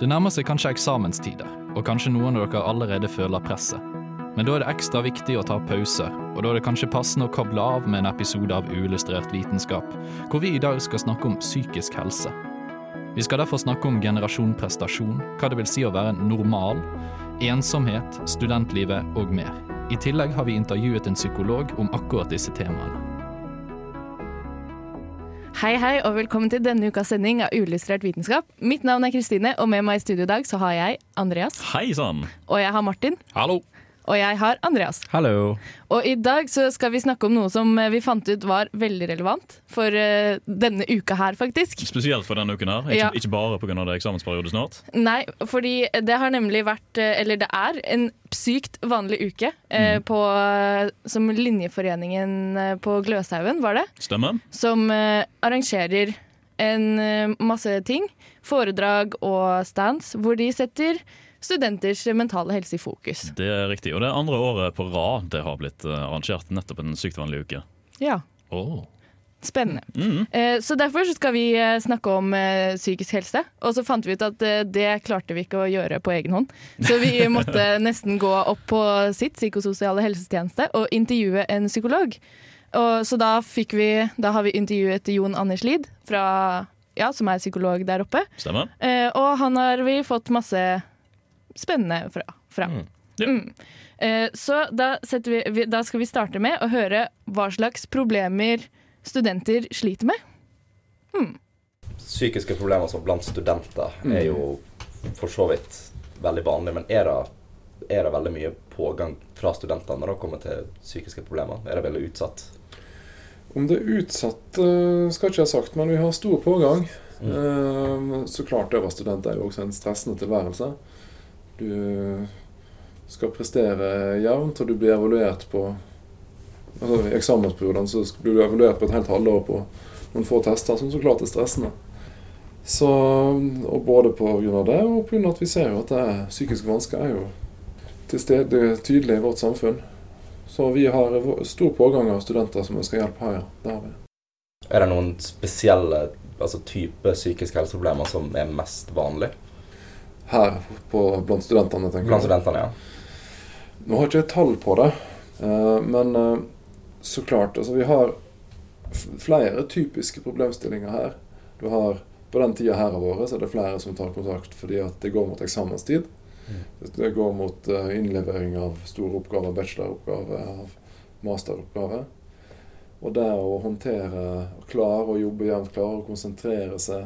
Det nærmer seg kanskje eksamenstider, og kanskje noen av dere allerede føler presset. Men da er det ekstra viktig å ta pause, og da er det kanskje passende å koble av med en episode av Uillustrert vitenskap, hvor vi i dag skal snakke om psykisk helse. Vi skal derfor snakke om generasjon prestasjon, hva det vil si å være normal, ensomhet, studentlivet og mer. I tillegg har vi intervjuet en psykolog om akkurat disse temaene. Hei, hei, og velkommen til denne ukas sending av Uillustrert vitenskap. Mitt navn er Kristine, og med meg i studio i dag så har jeg Andreas. Hei sann! Og jeg har Martin. Hallo! Og jeg har Andreas. Hallo! Og i dag så skal vi snakke om noe som eh, vi fant ut var veldig relevant for uh, denne uka her, faktisk. Spesielt for denne uken her, ikke, Ja. ikke bare pga. det er eksamensperiode snart. Nei, fordi det har nemlig vært, eh, eller det er, en sykt vanlig uke eh, på, som Linjeforeningen på Gløshaugen, var det? Stemmer? som uh, arrangerer en masse ting. Foredrag og stands hvor de setter studenters mentale helse i fokus. Det er riktig. Og det er andre året på rad det har blitt eh, arrangert nettopp en sykt vanlig uke. Ja, Oh. spennende. Mm. Eh, så derfor så skal vi eh, snakke om psykisk helse. Og så fant vi ut at det klarte vi ikke å gjøre på egen hånd. Så vi måtte nesten gå opp på sitt psykososiale helsetjeneste og intervjue en psykolog. Og, så da, vi, da har vi intervjuet Jon Anders Lid, fra, ja, som er psykolog der oppe. Stemmer? Og han har vi fått masse spennende fra. fra. Ja. Mm. Eh, så da, vi, vi, da skal vi starte med å høre hva slags problemer studenter sliter med. psykiske problemer som blant studenter er jo for så vidt veldig vanlig, men er det, er det veldig mye pågang fra studentene når det kommer til psykiske problemer? Er det veldig utsatt? Om det er utsatt, skal skal ikke jeg ha sagt, men vi har stor pågang. Mm. Så klart det å være student er jo også en stressende tilværelse. Du skal prestere jevnt, og du blir evaluert på altså I eksamensperioden så blir du evaluert på et helt halvår på noen få tester, som så klart er stressende. Så, og både pga. det, og pga. at vi ser jo at det er, psykiske vansker er jo til stede tydelig i vårt samfunn. Så vi har stor pågang av studenter som ønsker hjelp her. Det har vi. Er det noen spesielle altså type psykiske helseproblemer som er mest vanlig Her på, blant studentene, tenker blant studentene? ja? Nå har ikke jeg tall på det, eh, men eh, så klart altså Vi har flere typiske problemstillinger her. Du har På den tida her av året så er det flere som tar kontakt fordi at det går mot eksamenstid. Det går mot eh, innlevering av store oppgaver, bacheloroppgave, av masteroppgave. Og det å håndtere, klare å jobbe jevnt, klare å konsentrere seg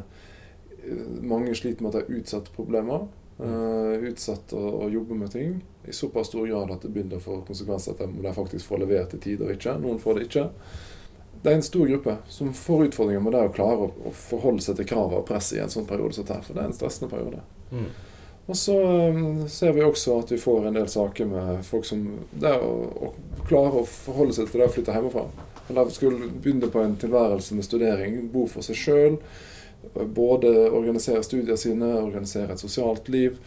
Mange sliter med at de utsetter problemer. Uh, utsatt å, å jobbe med ting i såpass stor grad at det begynner å få konsekvenser at de, de faktisk får levert i tide og ikke. Noen får det ikke. Det er en stor gruppe som får utfordringer med det å klare å, å forholde seg til kravet og presset i en sånn periode som dette, for det er en stressende periode. Mm. Og så um, ser vi også at vi får en del saker med folk som Det å, å klare å forholde seg til det å flytte hjemmefra. Eller skulle begynne på en tilværelse med studering, bo for seg sjøl. Både organisere studier sine, organisere et sosialt liv,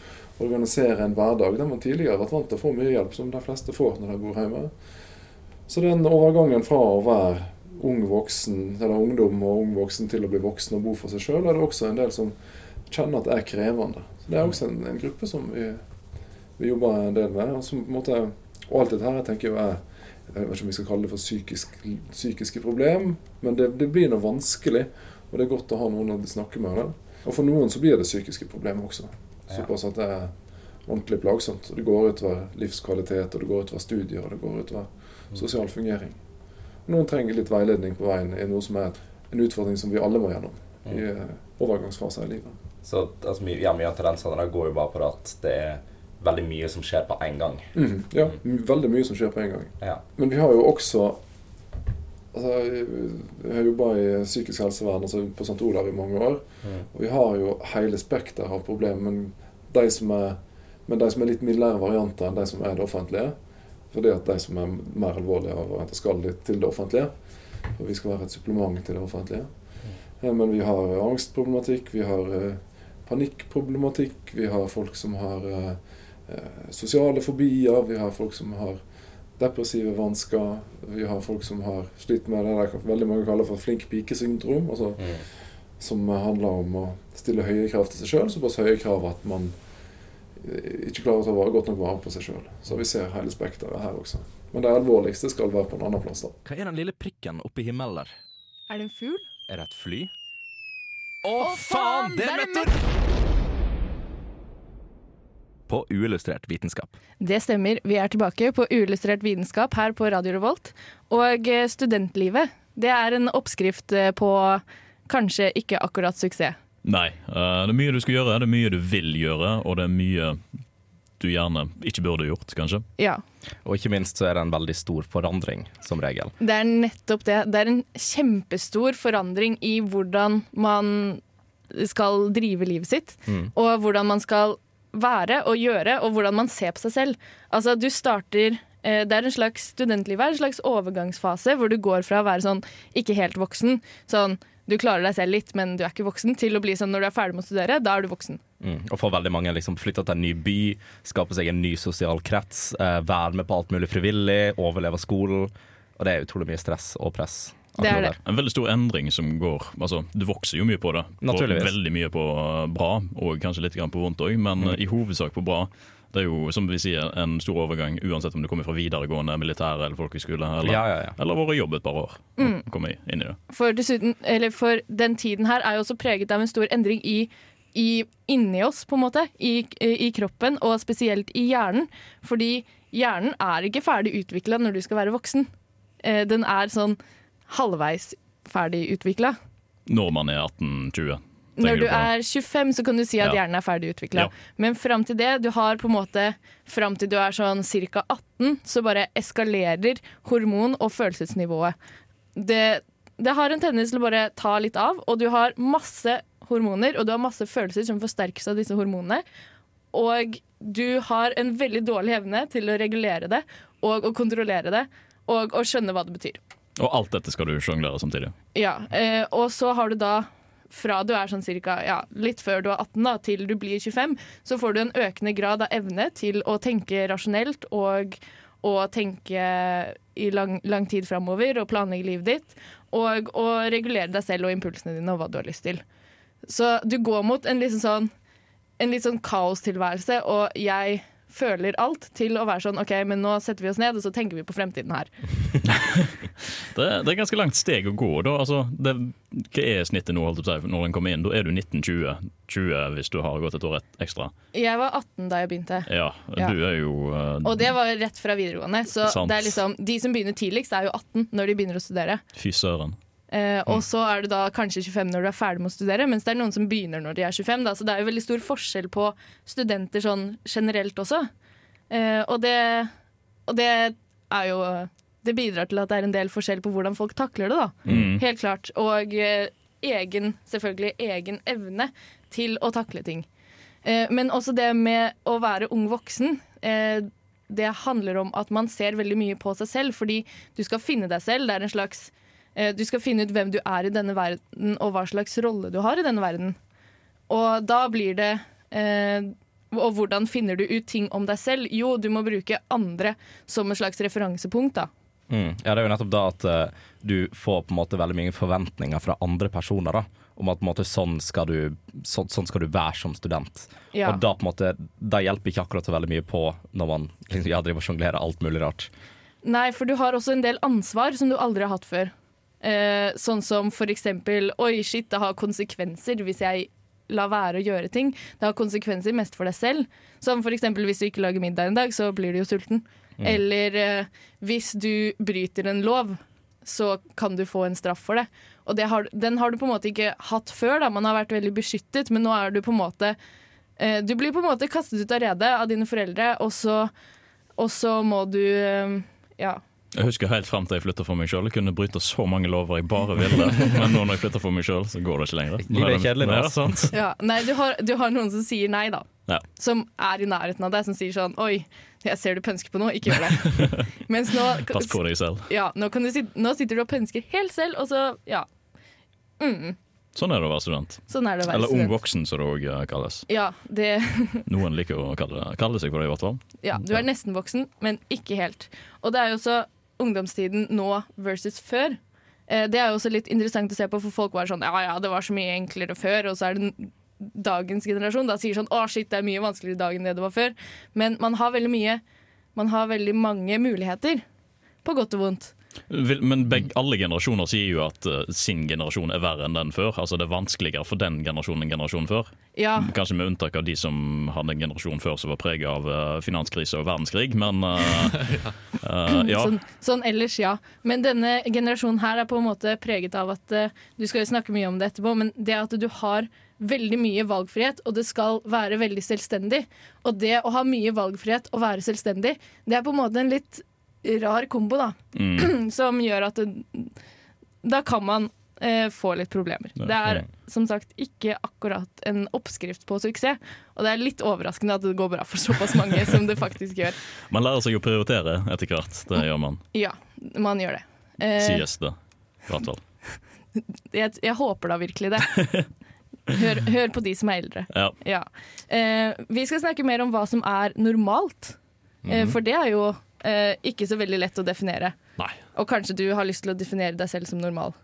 organisere en hverdag der man tidligere har vært vant til å få mye hjelp, som de fleste får når de bor hjemme. Så den overgangen fra å være ung voksen, eller ungdom og ung voksen til å bli voksen og bo for seg sjøl, er det også en del som kjenner at det er krevende. Så Det er også en, en gruppe som vi, vi jobber en del med. Og, som, måte, og alt dette her jeg tenker jo er jeg vet ikke om vi skal kalle det for psykisk, psykiske problem, men det, det blir noe vanskelig. Og det er godt å ha noen å snakke med. Det. Og for noen så blir det psykiske problemer også. Såpass at det er ordentlig plagsomt. Og det går utover livskvalitet, og det går utover studier, og det går utover sosial fungering. Noen trenger litt veiledning på veien i noe som er en utfordring som vi alle må gjennom i eh, overgangsfaser i livet. Så altså, ja, mye av tendensene går jo bare på at det er veldig mye som skjer på én gang. Mm, ja, m- veldig mye som skjer på en gang. Ja. Men vi har jo også altså, Jeg har jobba i psykisk helsevern altså på St. Olav i mange år. Mm. Og vi har jo hele spekteret av problemer, men de som er, men de som er litt mildere varianter enn de som er det offentlige. Fordi at de som er mer alvorlige av varianter, skal litt til det offentlige. Og vi skal være et supplement til det offentlige. Ja, Men vi har angstproblematikk, vi har eh, panikkproblematikk, vi har folk som har eh, eh, sosiale fobier, vi har folk som har depressive vansker, vi har folk som har slitt med det der veldig mange kaller for flink pike-syndrom. Altså Mm. som handler om å stille høye krav til seg sjøl. Såpass høye krav at man eh, ikke klarer å ta vare, godt nok vare på seg sjøl. Så vi ser hele spekteret her også. Men det alvorligste skal være på en annen plass. da. Hva er den lille prikken oppe i himmelen der? Er det en fugl? Er det et fly? Å, faen, det er en På uillustrert vitenskap. Det stemmer. Vi er tilbake på uillustrert vitenskap her på Radio Revolt. Og eh, studentlivet, det er en oppskrift eh, på kanskje ikke akkurat suksess. Nei. eh, det er mye du skal gjøre, det er mye du vil gjøre, og det er mye du gjerne ikke burde gjort, kanskje. Ja. Og ikke minst så er det en veldig stor forandring, som regel. Det er nettopp det. Det er en kjempestor forandring i hvordan man skal drive livet sitt, Mm. og hvordan man skal være og gjøre, og hvordan man ser på seg selv. Altså, du starter eh, Det er en slags studentliv en slags overgangsfase hvor du går fra å være sånn ikke helt voksen, sånn du klarer deg selv litt, men du er ikke voksen, til å bli sånn når du er ferdig med å studere, da er du voksen. Mm. Og for veldig mange liksom flytte til en ny by, skape seg en ny sosial krets, eh, være med på alt mulig frivillig, overleve skolen. Og det er utrolig mye stress og press. Det er det. En veldig stor endring som går altså, Du vokser jo mye på det. Veldig mye på eh, bra, og kanskje litt på vondt òg, men Mm. i hovedsak på bra. Det er jo som vi sier, en stor overgang uansett om du kommer fra videregående, militære eller folkehøyskole, eller, Ja, ja, ja. eller vært jobb et par år. Mm. Komme inn i det. For, dessuten, eller for den tiden her er jo også preget av en stor endring i, i inni oss, på en måte. I, I kroppen, og spesielt i hjernen. Fordi hjernen er ikke ferdig utvikla når du skal være voksen. Eh, Den er sånn halvveis ferdig utvikla. Når man er 18-20. Når du du er 25, så kan du si at Ja. hjernen er ferdig utvikla. Ja. Men fram til det, du har på en måte Fram til du er sånn ca. 18, så bare eskalerer hormon- og følelsesnivået. Det, det har en tendens til å bare ta litt av, og du har masse hormoner og du har masse følelser som forsterkes av disse hormonene. Og du har en veldig dårlig evne til å regulere det og å kontrollere det og å skjønne hva det betyr. Og alt dette skal du sjonglere samtidig. Ja, eh, og så har du da fra du er sånn cirka, ja, litt før du er 18 da, til du blir 25, så får du en økende grad av evne til å tenke rasjonelt og, å tenke i lang, lang tid framover og planlegge livet ditt. Og å regulere deg selv og impulsene dine og hva du har lyst til. Så du går mot en liksom sånn en litt sånn kaostilværelse, og jeg føler alt til å være sånn OK, men nå setter vi oss ned, og så tenker vi på fremtiden her. Det, det er ganske langt steg å gå. Da. Altså, det, hva er snittet nå holdt jeg på når en kommer inn? Da er du 19-20. 20 hvis du har gått et år ekstra. Jeg var 18 da jeg begynte. Ja, Ja. du er jo Uh, Og det var rett fra videregående. Så Sant. det er liksom, de som begynner tidligst, er jo 18 når de begynner å studere. Fy søren. Eh, og så er du da kanskje 25 når du er ferdig med å studere, mens det er noen som begynner når de er 25. Da. Så det er jo veldig stor forskjell på studenter sånn generelt også. Uh, og, det, og det er jo Det bidrar til at det er en del forskjell på hvordan folk takler det, da. Mm. Helt klart. Og uh, egen, selvfølgelig egen evne til å takle ting. Men også det med å være ung voksen. Det handler om at man ser veldig mye på seg selv, fordi du skal finne deg selv. Det er en slags Du skal finne ut hvem du er i denne verden, og hva slags rolle du har i denne verden. Og da blir det eh, Og hvordan finner du ut ting om deg selv? Jo, du må bruke andre som et slags referansepunkt, da. Mm. Ja, det er jo nettopp da at uh, du får på en måte veldig mye forventninger fra andre personer. da om at på en måte, sånn, skal du, så, sånn skal du være som student. Ja. Og da på en måte, da hjelper ikke akkurat så veldig mye på når man liksom, ja, driver og sjonglerer alt mulig rart. Nei, for du har også en del ansvar som du aldri har hatt før. Eh, sånn som for eksempel Oi, shit, det har konsekvenser hvis jeg lar være å gjøre ting. Det har konsekvenser mest for deg selv. Som for eksempel hvis du ikke lager middag en dag, så blir du jo sulten. Eller eh, hvis du bryter en lov, så kan du få en straff for det. Og det har, den har du på en måte ikke hatt før. Da. Man har vært veldig beskyttet, men nå er du på en måte eh, Du blir på en måte kastet ut av redet av dine foreldre, og så, og så må du eh, Ja. Jeg husker helt frem til jeg flytta for meg sjøl. Jeg kunne bryte så mange lover jeg bare ville. Men nå når jeg flytter for meg sjøl, så går det ikke lenger. Livet er kjedelig nå, Ja, sant? Ja, nei, du har, du har noen som sier nei, da. Ja. Som er i nærheten av deg, som sier sånn Oi, jeg ser du pønsker på noe, ikke gjør det. Mens nå, Pass på deg selv. ja, nå, kan du nå sitter du og pønsker helt selv, og så Ja. Mm, Sånn er det å være student. sånn er det å være Eller ung voksen, som det òg kalles. Ja, det, Noen liker å kalle, det, kalle seg for det, i hvert fall. ja, du er nesten voksen, men ikke helt. Og det er jo også ungdomstiden nå versus før. Eh, det er jo også litt interessant å se på, for folk var sånn ja ja, det var så mye enklere før, og så er det dagens generasjon da sier sånn å shit, det er mye vanskeligere i dag enn det det var før. Men man har veldig mye Man har veldig mange muligheter, på godt og vondt. Men begge, alle generasjoner sier jo at eh, sin generasjon er verre enn den før. Altså Det er vanskeligere for den generasjonen enn generasjonen før. Ja, Kanskje med unntak av de som hadde en generasjon før som var preget av eh, finanskrise og verdenskrig, men uh, ja. Uh, ja. Sånn, sånn ellers, ja. Men denne generasjonen her er på en måte preget av at uh, Du skal jo snakke mye om det etterpå, men det at du har veldig mye valgfrihet, og det skal være veldig selvstendig. Og det å ha mye valgfrihet og være selvstendig, det er på en måte en litt rar kombo, da. Mm, Som gjør at det, da kan man eh, få litt problemer. Det er som sagt ikke akkurat en oppskrift på suksess, og det er litt overraskende at det går bra for såpass mange som det faktisk gjør. man lærer seg å prioritere etter hvert. Det gjør man. Ja, man gjør det. Eh, Sies det. I hvert fall. jeg, jeg håper da virkelig det. Hør, hør på de som er eldre. Ja. Ja. Eh, vi skal snakke mer om hva som er normalt, eh, for det er jo eh, ikke så veldig lett å definere. Nei. Og kanskje du har lyst til å definere deg selv som normal.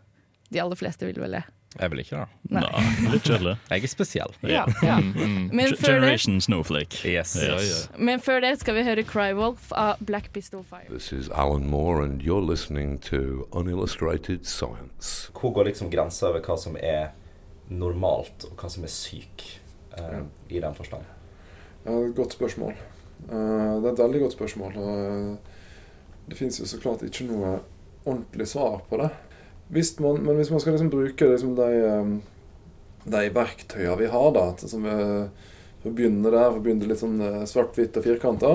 De aller fleste vil vel det. Jeg vil ikke det. Nei. Nei, litt kjedelig. Jeg er spesiell. Ja, ja. Men, Ge- før det, Generation Snowflake. Yes. Yes. men før det skal vi høre Crywolf av Black Pistol Fire. This is Alan Moore, and you're listening to Unillustrated Science. Hvor går liksom grensa over hva som er normalt, og hva som er syk, uh, i den forstand? Ja, det er et godt spørsmål. Eh, det er et veldig godt spørsmål. og eh, det fins jo så klart ikke noe ordentlig svar på det. Hvis man, men hvis man skal liksom bruke liksom de, eh, de verktøyene vi har, da, som vi, for å begynne der, for å begynne litt sånn svart-hvitt og firkanta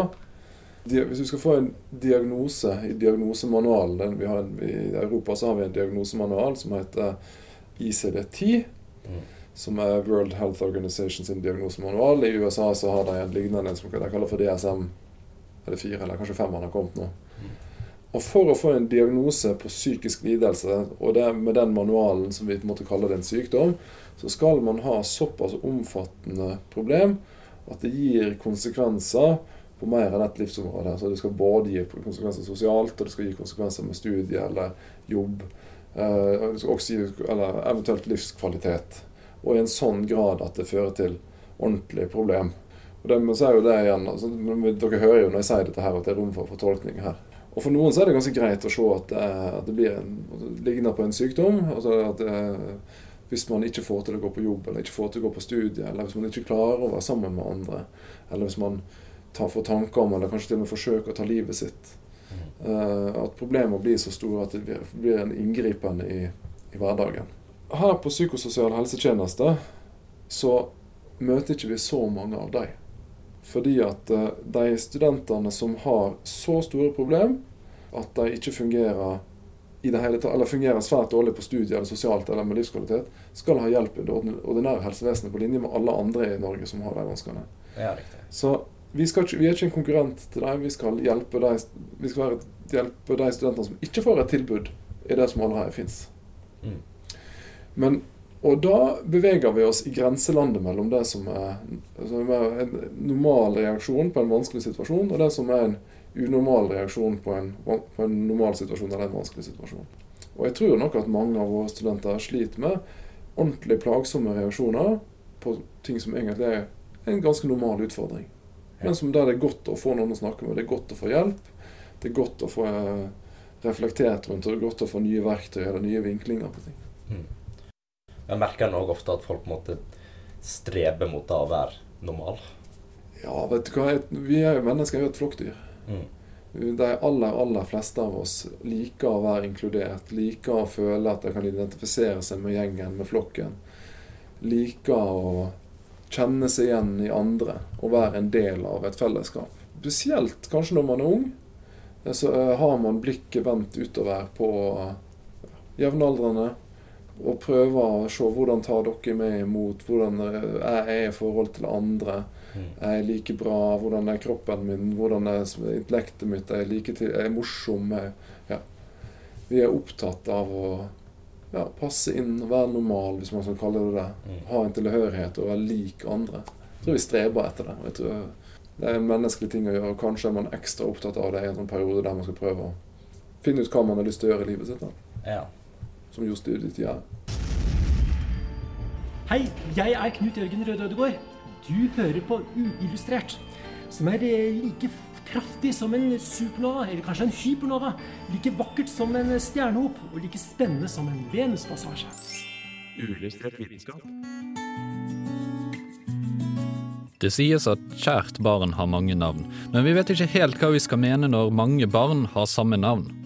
Hvis du skal få en diagnose i diagnosemanualen I Europa så har vi en diagnosemanual som heter ICD-10 Mm. Som er World Health Organization sin diagnosemanual. I USA så har de en lignende som de kaller for DSM. Er det fire, eller kanskje fem han har kommet nå. Og for å få en diagnose på psykisk lidelse, og det med den manualen som vi måtte kalle det en sykdom, så skal man ha såpass omfattende problem at det gir konsekvenser på mer enn ett livsområde. Så det skal både gi konsekvenser sosialt, og det skal gi konsekvenser med studie eller jobb. Eh, det også gi, eller eventuelt livskvalitet. Og i en sånn grad at det fører til ordentlige problem. Og det, så er jo det igjen, altså, Dere hører jo når jeg sier dette her at det er rom for fortolkning her. Og For noen så er det ganske greit å se at det, at det blir en, det ligner på en sykdom. altså at det, Hvis man ikke får til å gå på jobb, eller ikke får til å gå på studie, eller hvis man ikke klarer å være sammen med andre, eller hvis man tar, for tanker om, eller kanskje til og med forsøker å ta livet sitt. eh, at problemet blir så store at det blir, blir en inngripen i, i hverdagen. Her på psykososial helsetjeneste så møter ikke vi så mange av dem. Fordi at eh, de studentene som har så store problemer at de ikke fungerer i det hele tatt, eller fungerer svært dårlig på studiet eller sosialt eller med livskvalitet, skal ha hjelp i det ordinære helsevesenet på linje med alle andre i Norge som har de vanskene. Ja. Så vi, ikke, vi er ikke en konkurrent til dem. Vi skal hjelpe de, vi skal hjelpe de studentene som ikke får et tilbud i det som allerede fins. Mm. Men og da beveger vi oss i grenselandet mellom det som er, som er en normal reaksjon på en vanskelig situasjon, og det som er en unormal reaksjon på en, på en normal situasjon eller en vanskelig situasjon. Og jeg tror nok at mange av våre studenter sliter med ordentlig plagsomme reaksjoner på ting som egentlig er en ganske normal utfordring. Men som der det er godt å få noen å snakke med, det er godt å få hjelp. Det er godt å få eh, reflektert rundt, og det er godt å få nye verktøy eller nye vinklinger på ting. Jeg merker òg ofte at folk på en måte streber mot å være normal. Ja, vet du hva, vi er jo mennesker, vi er et flokkdyr. Mm. De aller, aller fleste av oss liker å være inkludert, liker å føle at de kan identifisere seg med gjengen, med flokken. Liker å kjenne seg igjen i andre og være en del av et fellesskap. Spesielt kanskje når man er ung. Så eh, har man blikket vendt utover på jevnaldrende og prøve å se hvordan tar dere meg imot, hvordan jeg er i forhold til andre. Mm. Er jeg like bra? Hvordan er kroppen min? Hvordan er intellektet mitt? Er jeg, like til, er jeg morsom? Er, ja. Vi er opptatt av å ja, passe inn, være normal, hvis man skal kalle det det. Mm. Ha en tilhørighet og være lik andre. Jeg tror vi streber etter det. Jeg tror det er en menneskelig ting å gjøre. og Kanskje er man ekstra opptatt av det i en sånn periode der man skal prøve å finne ut hva man har lyst til å gjøre i livet sitt. Da. Ja. Som gjorde tida. Hei, jeg er Knut Jørgen Røde Ødegård. Du hører på Uillustrert, som er eh, like kraftig som en supernova, eller kanskje en hypernova. Like vakkert som en stjernehop, og like spennende som en Venuspassasje. Uillustrert vitenskap. Det sies at kjært barn har mange navn, men vi vet ikke helt hva vi skal mene når mange barn har samme navn.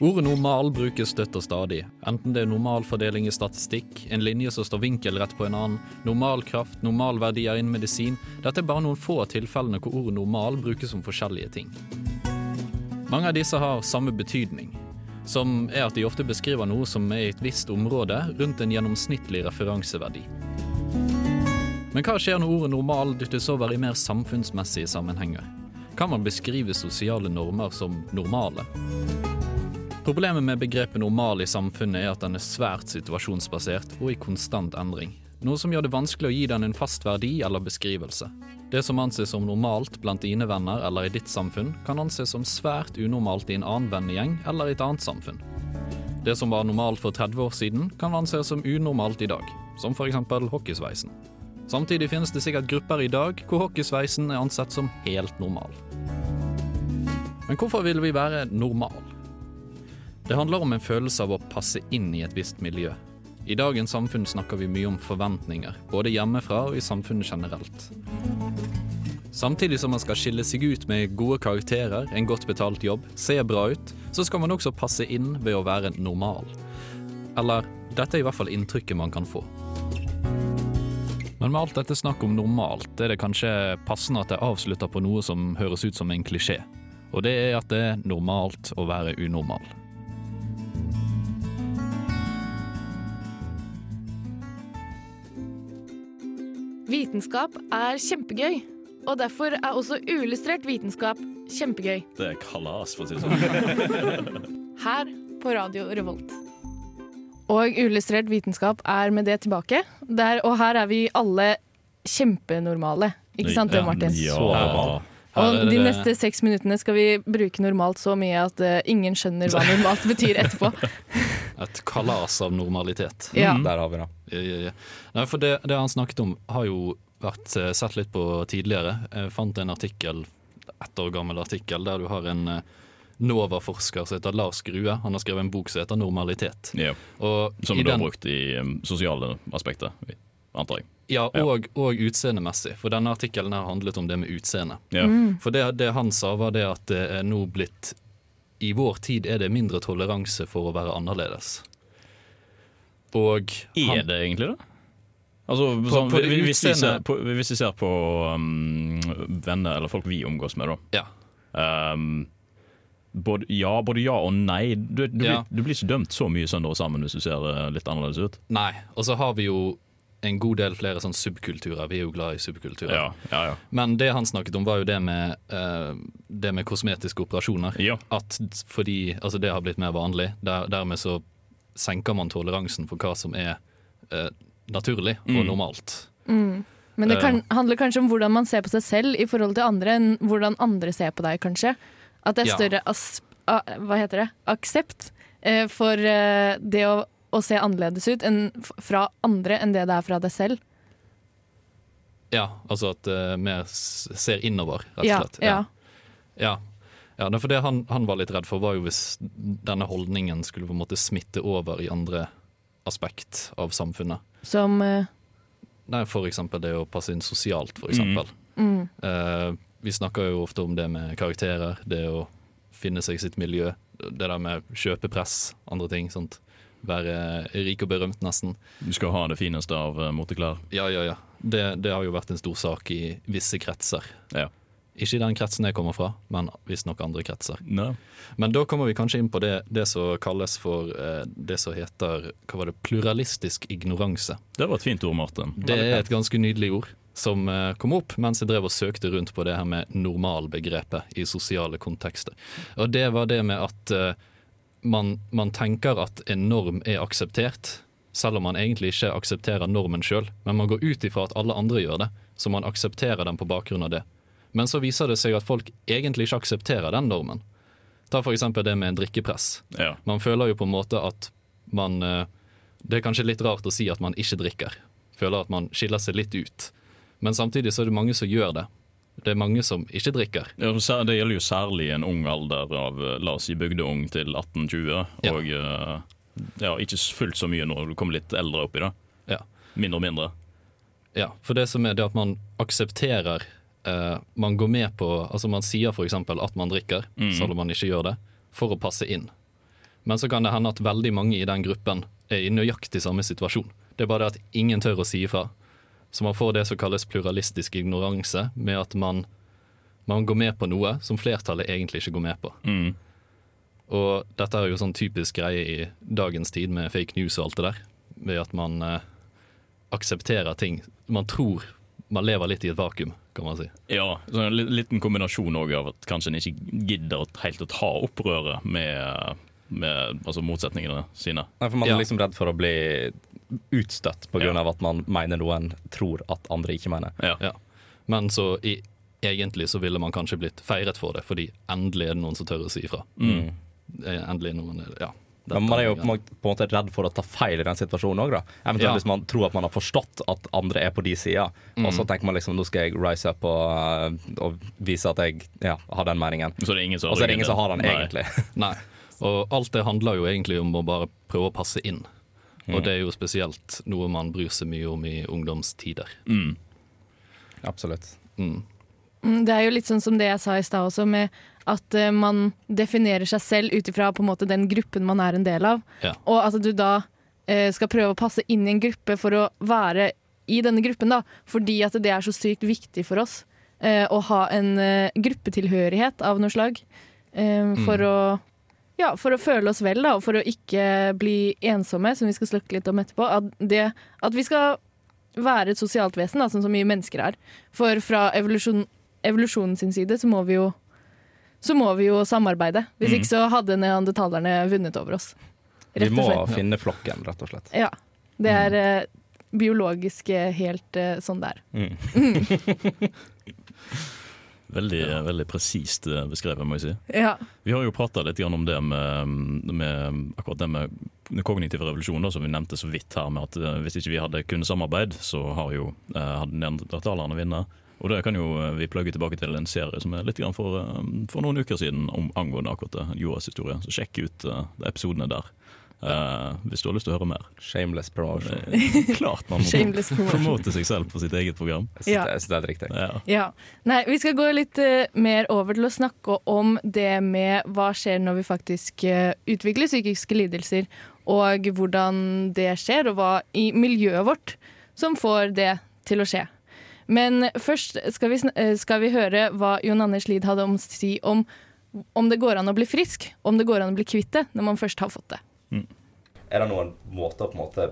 Ordet normal brukes støtt og stadig, enten det er normal fordeling i statistikk, en linje som står vinkelrett på en annen, normalkraft, normalverdier innen medisin. Dette er bare noen få av tilfellene hvor ordet normal brukes som forskjellige ting. Mange av disse har samme betydning, som er at de ofte beskriver noe som er i et visst område rundt en gjennomsnittlig referanseverdi. Men hva skjer når ordet normal dyttes over i mer samfunnsmessige sammenhenger? Kan man beskrive sosiale normer som normale? Problemet med begrepet normal i samfunnet er at den er svært situasjonsbasert og i konstant endring. Noe som gjør det vanskelig å gi den en fast verdi eller beskrivelse. Det som anses som normalt blant dine venner eller i ditt samfunn, kan anses som svært unormalt i en annen vennegjeng eller i et annet samfunn. Det som var normalt for 30 år siden, kan anses som unormalt i dag, som f.eks. hockeysveisen. Samtidig finnes det sikkert grupper i dag hvor hockeysveisen er ansett som helt normal. Men hvorfor vil vi være normal? Det handler om en følelse av å passe inn i et visst miljø. I dagens samfunn snakker vi mye om forventninger, både hjemmefra og i samfunnet generelt. Samtidig som man skal skille seg ut med gode karakterer, en godt betalt jobb, se bra ut, så skal man også passe inn ved å være normal. Eller dette er i hvert fall inntrykket man kan få. Men med alt dette snakk om normalt, er det kanskje passende at jeg avslutter på noe som høres ut som en klisjé. Og det er at det er normalt å være unormal. Vitenskap er kjempegøy, og derfor er også uillustrert vitenskap kjempegøy. Det er kalas, for å si det sånn. Her på Radio Revolt. Og uillustrert vitenskap er med det tilbake. Der, og her er vi alle kjempenormale. Ikke sant det, Martin? Ja. Og de neste seks minuttene skal vi bruke normalt så mye at eh, ingen skjønner hva normalt betyr etterpå. Et kalas av normalitet. Ja. Der har vi det. Ja, ja, ja. Nei, for det, det han snakket om, har jo vært eh, sett litt på tidligere. Jeg fant en artikkel, ett år gammel artikkel der du har en eh, NOVA-forsker som heter Lars Grue. Han har skrevet en bok som heter 'Normalitet'. Ja. Og Som du har brukt i um, sosiale aspekter, antar jeg. Ja, Ja. og, og utseendemessig. For denne artikkelen her handlet om det med utseende. Ja. For det, det han sa, var det at det er nå blitt I vår tid er det mindre toleranse for å være annerledes. Og Er det egentlig det? Altså, På- sånn, på det hvis, vi ser på, hvis vi ser på um, venner eller folk vi omgås med, da. ja, Um, både, ja, både ja og nei. Du, du, Ja. blir, du blir ikke dømt så mye søndag og sammen hvis du ser eh, litt annerledes ut. Nei. Og så har vi jo en god del flere sånn subkulturer. Vi er jo glad i subkulturer. Ja, ja, ja. Men det han snakket om, var jo det med, uh, det med kosmetiske operasjoner. Ja. At fordi altså det har blitt mer vanlig, der, dermed så senker man toleransen for hva som er uh, naturlig og Mm. normalt. Men det kan, handler kanskje om hvordan man ser på seg selv i forhold til andre, enn hvordan andre ser på deg, kanskje. At det er Ja. større as, a, hva heter det? aksept uh, for eh, det å, å se annerledes ut enn, fra andre enn det det er fra deg selv. Ja, altså at uh, mer ser innover, rett og slett. ja. Ja. ja er for det han, han var litt redd for, var jo hvis denne holdningen skulle på en måte smitte over i andre aspekt av samfunnet. Som uh... Nei, for eksempel det å passe inn sosialt, for eksempel. mm, Eh, vi snakker jo ofte om det med karakterer, det å finne seg sitt miljø. Det der med kjøpepress, andre ting. sånt. Være rik og berømt, nesten. Du skal ha det fineste av uh, moteklær. Ja, ja, ja. Det, det har jo vært en stor sak i visse kretser. Ja. Ikke i den kretsen jeg kommer fra, men visstnok andre kretser. No. Men da kommer vi kanskje inn på det, det som kalles for eh, det som heter hva var det, pluralistisk ignoranse. Det var et fint ord, Martin. Det er et ganske nydelig ord som eh, kom opp mens jeg drev og søkte rundt på det her med normalbegrepet i sosiale kontekster. Og det var det med at eh, man, man tenker at en norm er akseptert, selv om man egentlig ikke aksepterer normen sjøl. Men man går ut ifra at alle andre gjør det, så man aksepterer den på bakgrunn av det. Men så viser det seg at folk egentlig ikke aksepterer den normen. Ta eksempel det med en drikkepress. Ja. Man føler jo på en måte at man eh, Det er kanskje litt rart å si at man ikke drikker. Føler at man skiller seg litt ut. Men samtidig så er det mange som gjør det. Det er mange som ikke drikker. Ja, det gjelder jo særlig en ung alder av eh, la oss si bygdeung til 18-20. Ja. Og eh, ja, ikke fullt så mye når du kommer litt eldre opp i det. Ja. Mindre og mindre. Ja, for det som er det at man aksepterer eh, Man går med på Altså man sier f.eks. at man drikker, mm. selv om man ikke gjør det, for å passe inn. Men så kan det hende at veldig mange i den gruppen er i nøyaktig samme situasjon. Det er bare det at ingen tør å si ifra. Så man får det som kalles pluralistisk ignoranse, med at man, man går med på noe som flertallet egentlig ikke går med på. Mm. Og dette er jo sånn typisk greie i dagens tid med fake news og alt det der. Ved at man eh, aksepterer ting. Man tror man lever litt i et vakuum, kan man si. Ja, så en liten kombinasjon òg av at kanskje en ikke gidder helt å ta opprøret med, med altså motsetningene sine. Nei, for Man Ja. er liksom redd for å bli utstøtt pga. Ja. av at man mener noe en tror at andre ikke mener. Ja. Ja. Men så i, egentlig så ville man kanskje blitt feiret for det, fordi endelig er det noen som tør å si ifra. Mm. Det er Endelig noen ja. Men man er jo på en måte- redd for å ta feil i den situasjonen òg. Eventuelt Ja. hvis man tror at man har forstått at andre er på de sida, og så tenker man liksom nå skal jeg rise up og, uh, og vise at jeg ja, har den meningen. Så det er ingen som Og så er det ingen som har den Nei. egentlig. Nei. Og alt det handler jo egentlig om å bare prøve å passe inn. Og det er jo spesielt noe man bryr seg mye om i ungdomstider. Mm. Absolutt. Mm. Mm, Det er jo litt sånn som det jeg sa i stad også, med at eh, man definerer seg selv ut ifra den gruppen man er en del av. Ja. Og at du da eh, skal prøve å passe inn i en gruppe for å være i denne gruppen, da. Fordi at det er så sykt viktig for oss eh, å ha en eh, gruppetilhørighet av noe slag. Eh, for å ja, for å føle oss vel, da, og for å ikke bli ensomme, som vi skal snakke litt om etterpå. At, det, at vi skal være et sosialt vesen, da, sånn som vi mennesker er. For fra evolusjon, evolusjonen sin side så må vi jo så må vi jo samarbeide. Hvis mm. ikke så hadde neandertalerne vunnet over oss. Vi må og slett. finne flokken, rett og slett. Ja. Det er eh, biologisk eh, helt eh, sånn det er. Mm. Veldig, veldig presist eh, beskrevet, må jeg si. Ja. Vi har jo prata litt om det med, med akkurat det med den kognitive revolusjonen, da, som vi nevnte så vidt her, med at eh, hvis ikke vi hadde kunnet samarbeid, så har jo eh, hadde neandertalerne vunnet. Og det kan jo eh, vi plugge tilbake til en serie som er litt grann for, for noen uker siden om, angående akkurat jordas historie. Så sjekk ut de episodene der. Eh, hvis du har lyst til å høre mer. Shameless promotion. Det klart man må promote seg selv på sitt eget program. Jeg synes Ja. det- jeg synes det er riktig. Ja. Ja. Nei, vi skal gå litt uh, mer over til å snakke om det med hva skjer når vi faktisk uh, utvikler psykiske lidelser, og hvordan det skjer, og hva i miljøet vårt som får det til å skje. Men først skal vi, skal vi høre hva Jon Anders Lid hadde om å si om om det går an å bli frisk, om det går an å bli kvitt det når man først har fått det. Er det noen måter å på en måte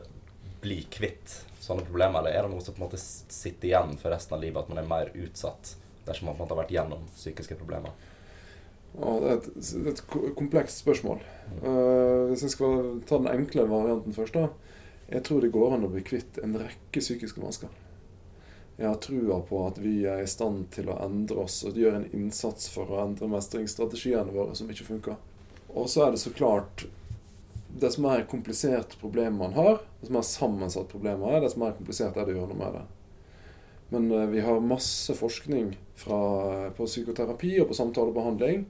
bli kvitt sånne problemer, eller er det noe som på en måte sitter igjen for resten av livet, at man er mer utsatt dersom man på en måte har vært gjennom psykiske problemer? Ja, det er et, et komplekst spørsmål. Uh, hvis jeg skal ta den enkle varianten først, da. Jeg tror det går an å bli kvitt en rekke psykiske vansker. Jeg har trua på at vi er i stand til å endre oss og gjøre en innsats for å endre mestringsstrategiene våre som ikke funker. Og så er det så klart Dess mer komplisert problem man har, dess mer sammensatt problemet er, dess mer komplisert er det å gjøre noe med det. Men eh, vi har masse forskning fra, på psykoterapi og på samtalebehandling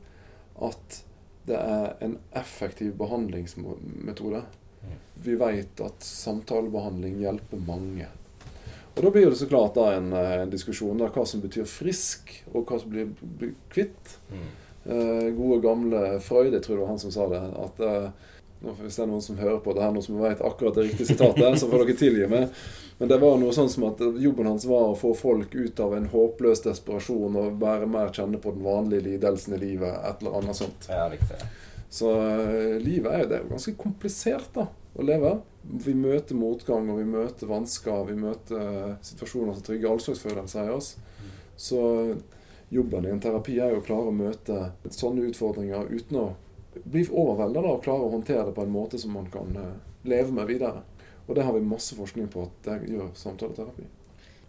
at det er en effektiv behandlingsmetode. Vi vet at samtalebehandling hjelper mange. Og Da blir det så klart en, eh, en diskusjon om hva som betyr frisk, og hva som blir, kvitt. kvitt. Eh, gode, gamle Freud, jeg tror det var han som sa det. at eh, Hvis det er noen som hører på det her, noen som vet akkurat det riktige sitatet, så får dere tilgi meg. Men det var noe sånn som at jobben hans var å få folk ut av en håpløs desperasjon og være mer kjenne på den vanlige lidelsen i livet. Et eller annet sånt. Ja, riktig. Så eh, livet er jo, det er jo ganske komplisert da, å leve. Vi møter motgang, og vi møter vansker, vi møter eh, situasjoner som trygger all slags følelser i oss. Så jobben i en terapi er jo å klare å møte sånne utfordringer uten å bli overvelda og klare å håndtere det på en måte som man kan eh, leve med videre. Og det har vi masse forskning på at det gjør samtaleterapi.